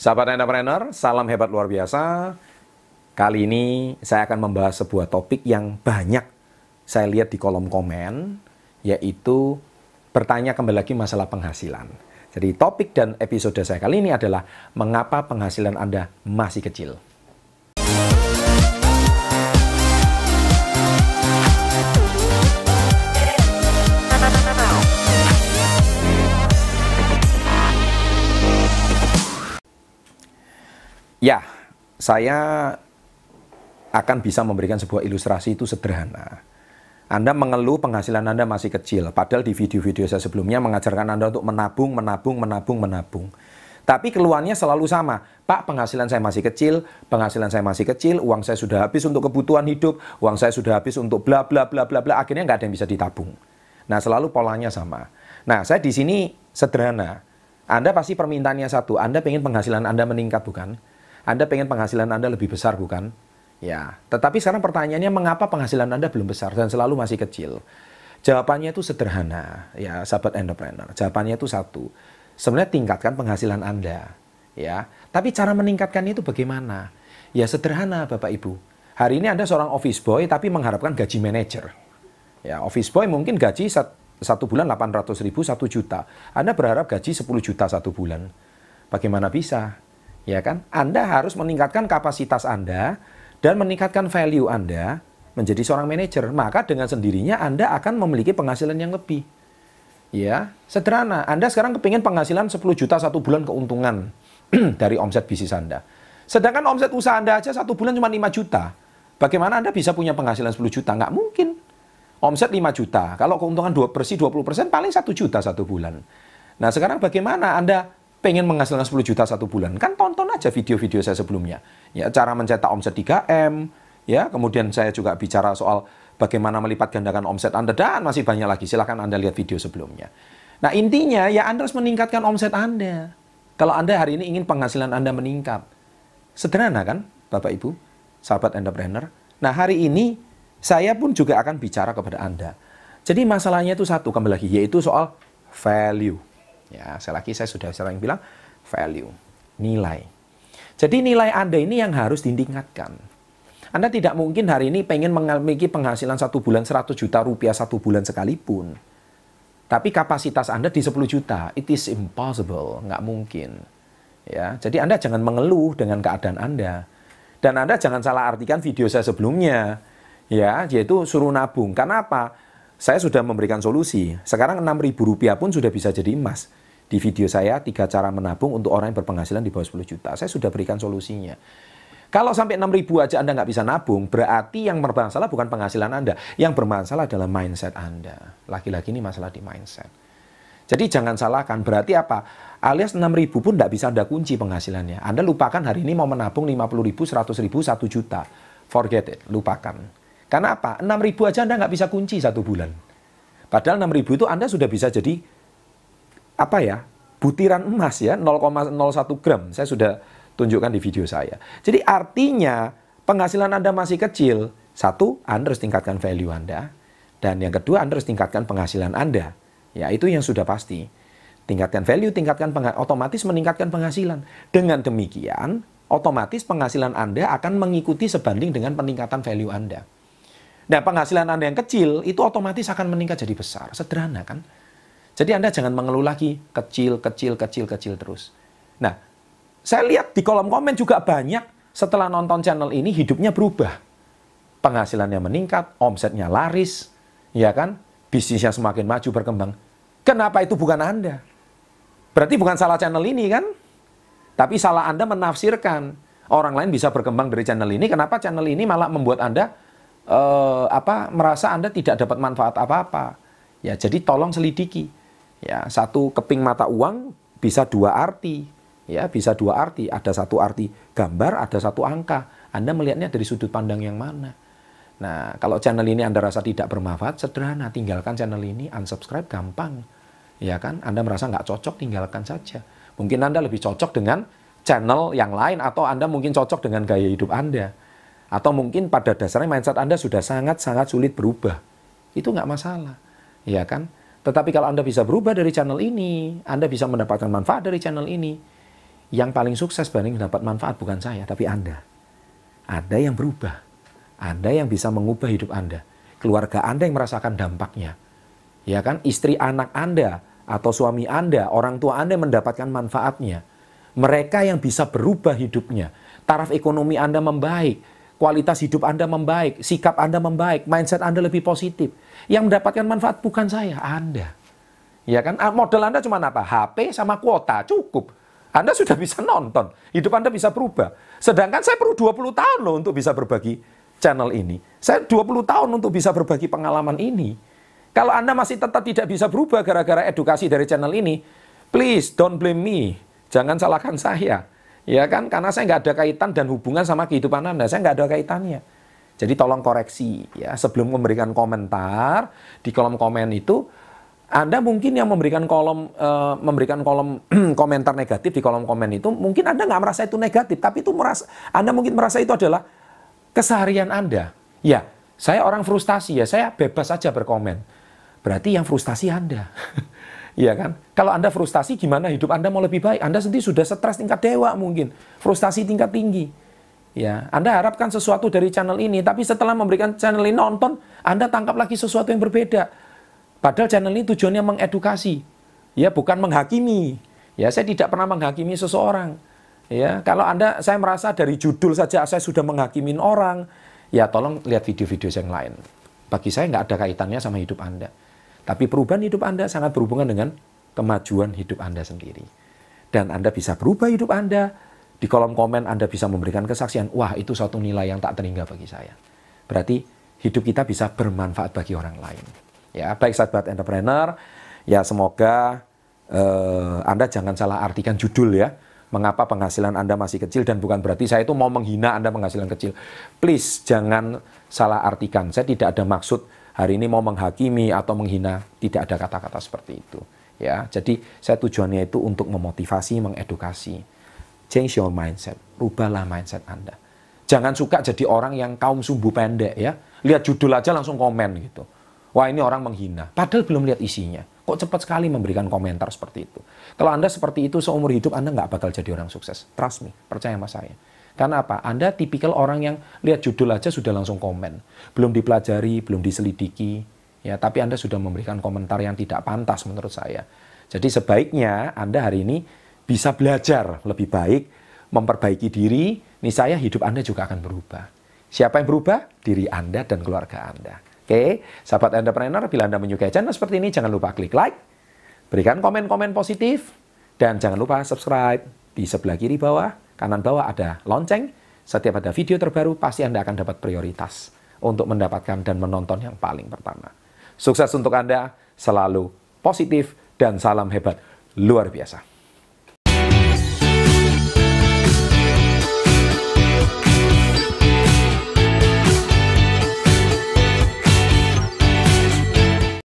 Sahabat entrepreneur, salam hebat luar biasa. Kali ini saya akan membahas sebuah topik yang banyak saya lihat di kolom komen, yaitu bertanya kembali lagi masalah penghasilan. Jadi topik dan episode saya kali ini adalah mengapa penghasilan Anda masih kecil. Ya, saya akan bisa memberikan sebuah ilustrasi itu sederhana. Anda mengeluh penghasilan Anda masih kecil, padahal di video-video saya sebelumnya mengajarkan Anda untuk menabung, menabung, menabung, menabung. Tapi keluhannya selalu sama, Pak penghasilan saya masih kecil, penghasilan saya masih kecil, uang saya sudah habis untuk kebutuhan hidup, uang saya sudah habis untuk bla bla bla bla bla, akhirnya nggak ada yang bisa ditabung. Nah selalu polanya sama. Nah saya di sini sederhana, Anda pasti permintaannya satu, Anda pengen penghasilan Anda meningkat bukan? Anda pengen penghasilan Anda lebih besar bukan? Ya, tetapi sekarang pertanyaannya mengapa penghasilan Anda belum besar dan selalu masih kecil? Jawabannya itu sederhana, ya sahabat entrepreneur. Jawabannya itu satu. Sebenarnya tingkatkan penghasilan Anda, ya. Tapi cara meningkatkan itu bagaimana? Ya sederhana Bapak Ibu. Hari ini Anda seorang office boy tapi mengharapkan gaji manager. Ya, office boy mungkin gaji satu bulan 800 ribu, satu juta. Anda berharap gaji 10 juta satu bulan. Bagaimana bisa? Ya kan? Anda harus meningkatkan kapasitas Anda dan meningkatkan value Anda menjadi seorang manajer. Maka dengan sendirinya Anda akan memiliki penghasilan yang lebih. Ya, sederhana. Anda sekarang kepingin penghasilan 10 juta satu bulan keuntungan dari omset bisnis Anda. Sedangkan omset usaha Anda aja satu bulan cuma 5 juta. Bagaimana Anda bisa punya penghasilan 10 juta? Nggak mungkin. Omset 5 juta. Kalau keuntungan 2 bersih 20 persen, paling 1 juta satu bulan. Nah sekarang bagaimana Anda pengen menghasilkan 10 juta satu bulan, kan tonton aja video-video saya sebelumnya. Ya, cara mencetak omset 3M, ya, kemudian saya juga bicara soal bagaimana melipat gandakan omset Anda dan masih banyak lagi. Silahkan Anda lihat video sebelumnya. Nah, intinya ya Anda harus meningkatkan omset Anda. Kalau Anda hari ini ingin penghasilan Anda meningkat. Sederhana kan, Bapak Ibu, sahabat entrepreneur? Nah, hari ini saya pun juga akan bicara kepada Anda. Jadi masalahnya itu satu, kembali lagi, yaitu soal value. Ya, saya lagi saya sudah sering bilang value, nilai. Jadi nilai Anda ini yang harus ditingkatkan. Anda tidak mungkin hari ini pengen memiliki penghasilan satu bulan 100 juta rupiah satu bulan sekalipun. Tapi kapasitas Anda di 10 juta, it is impossible, nggak mungkin. Ya, jadi Anda jangan mengeluh dengan keadaan Anda. Dan Anda jangan salah artikan video saya sebelumnya, ya, yaitu suruh nabung. Karena apa? Saya sudah memberikan solusi. Sekarang Rp6.000 pun sudah bisa jadi emas di video saya tiga cara menabung untuk orang yang berpenghasilan di bawah 10 juta. Saya sudah berikan solusinya. Kalau sampai 6 ribu aja Anda nggak bisa nabung, berarti yang bermasalah bukan penghasilan Anda. Yang bermasalah adalah mindset Anda. Laki-laki ini masalah di mindset. Jadi jangan salahkan, berarti apa? Alias 6 ribu pun nggak bisa Anda kunci penghasilannya. Anda lupakan hari ini mau menabung 50 ribu, 100 ribu, 1 juta. Forget it, lupakan. Karena apa? 6 ribu aja Anda nggak bisa kunci satu bulan. Padahal 6 ribu itu Anda sudah bisa jadi apa ya butiran emas ya 0,01 gram. Saya sudah tunjukkan di video saya. Jadi artinya penghasilan Anda masih kecil. Satu, Anda harus tingkatkan value Anda. Dan yang kedua, Anda harus tingkatkan penghasilan Anda. Ya, itu yang sudah pasti. Tingkatkan value, tingkatkan otomatis meningkatkan penghasilan. Dengan demikian, otomatis penghasilan Anda akan mengikuti sebanding dengan peningkatan value Anda. Nah, penghasilan Anda yang kecil itu otomatis akan meningkat jadi besar. Sederhana kan? Jadi Anda jangan mengeluh lagi kecil, kecil, kecil, kecil terus. Nah, saya lihat di kolom komen juga banyak setelah nonton channel ini hidupnya berubah. Penghasilannya meningkat, omsetnya laris, ya kan? Bisnisnya semakin maju berkembang. Kenapa itu bukan Anda? Berarti bukan salah channel ini kan? Tapi salah Anda menafsirkan. Orang lain bisa berkembang dari channel ini, kenapa channel ini malah membuat Anda uh, apa merasa Anda tidak dapat manfaat apa-apa? Ya, jadi tolong selidiki Ya, satu keping mata uang bisa dua arti. Ya, bisa dua arti. Ada satu arti gambar, ada satu angka. Anda melihatnya dari sudut pandang yang mana? Nah, kalau channel ini Anda rasa tidak bermanfaat, sederhana. Tinggalkan channel ini, unsubscribe gampang. Ya kan? Anda merasa nggak cocok, tinggalkan saja. Mungkin Anda lebih cocok dengan channel yang lain atau Anda mungkin cocok dengan gaya hidup Anda. Atau mungkin pada dasarnya mindset Anda sudah sangat-sangat sulit berubah. Itu nggak masalah. Ya kan? Tetapi kalau Anda bisa berubah dari channel ini, Anda bisa mendapatkan manfaat dari channel ini, Yang paling sukses banding mendapat manfaat bukan saya, tapi Anda. Anda yang berubah. Anda yang bisa mengubah hidup Anda. Keluarga Anda yang merasakan dampaknya. Ya kan? Istri anak Anda atau suami Anda, orang tua Anda mendapatkan manfaatnya. Mereka yang bisa berubah hidupnya. Taraf ekonomi Anda membaik, kualitas hidup Anda membaik, sikap Anda membaik, mindset Anda lebih positif. Yang mendapatkan manfaat bukan saya, Anda. Ya kan? Ah, modal Anda cuma apa? HP sama kuota, cukup. Anda sudah bisa nonton, hidup Anda bisa berubah. Sedangkan saya perlu 20 tahun loh untuk bisa berbagi channel ini. Saya 20 tahun untuk bisa berbagi pengalaman ini. Kalau Anda masih tetap tidak bisa berubah gara-gara edukasi dari channel ini, please don't blame me. Jangan salahkan saya. Ya kan, karena saya nggak ada kaitan dan hubungan sama kehidupan Anda. Saya nggak ada kaitannya. Jadi tolong koreksi ya sebelum memberikan komentar di kolom komen itu anda mungkin yang memberikan kolom uh, memberikan kolom komentar negatif di kolom komen itu mungkin Anda nggak merasa itu negatif, tapi itu merasa Anda mungkin merasa itu adalah keseharian Anda. Ya, saya orang frustasi ya, saya bebas saja berkomen berarti yang frustasi Anda. Iya kan? Kalau Anda frustasi, gimana hidup Anda mau lebih baik? Anda sendiri sudah stres tingkat dewa mungkin. Frustasi tingkat tinggi. Ya, Anda harapkan sesuatu dari channel ini, tapi setelah memberikan channel ini nonton, Anda tangkap lagi sesuatu yang berbeda. Padahal channel ini tujuannya mengedukasi, ya bukan menghakimi. Ya, saya tidak pernah menghakimi seseorang. Ya, kalau Anda, saya merasa dari judul saja saya sudah menghakimin orang, ya tolong lihat video-video yang lain. Bagi saya nggak ada kaitannya sama hidup Anda. Tapi perubahan hidup Anda sangat berhubungan dengan kemajuan hidup Anda sendiri. Dan Anda bisa berubah hidup Anda. Di kolom komen Anda bisa memberikan kesaksian, wah itu suatu nilai yang tak terhingga bagi saya. Berarti hidup kita bisa bermanfaat bagi orang lain. Ya, baik sahabat entrepreneur, ya semoga uh, Anda jangan salah artikan judul ya. Mengapa penghasilan Anda masih kecil dan bukan berarti saya itu mau menghina Anda penghasilan kecil. Please jangan salah artikan. Saya tidak ada maksud hari ini mau menghakimi atau menghina, tidak ada kata-kata seperti itu. Ya, jadi saya tujuannya itu untuk memotivasi, mengedukasi. Change your mindset, rubahlah mindset Anda. Jangan suka jadi orang yang kaum sumbu pendek ya. Lihat judul aja langsung komen gitu. Wah ini orang menghina. Padahal belum lihat isinya. Kok cepat sekali memberikan komentar seperti itu. Kalau Anda seperti itu seumur hidup Anda nggak bakal jadi orang sukses. Trust me, percaya sama saya. Karena apa? Anda tipikal orang yang lihat judul aja sudah langsung komen. Belum dipelajari, belum diselidiki. Ya, tapi Anda sudah memberikan komentar yang tidak pantas menurut saya. Jadi sebaiknya Anda hari ini bisa belajar lebih baik, memperbaiki diri, nih saya hidup Anda juga akan berubah. Siapa yang berubah? Diri Anda dan keluarga Anda. Oke, sahabat entrepreneur, bila Anda menyukai channel seperti ini, jangan lupa klik like, berikan komen-komen positif, dan jangan lupa subscribe di sebelah kiri bawah kanan bawah ada lonceng. Setiap ada video terbaru, pasti Anda akan dapat prioritas untuk mendapatkan dan menonton yang paling pertama. Sukses untuk Anda, selalu positif, dan salam hebat luar biasa.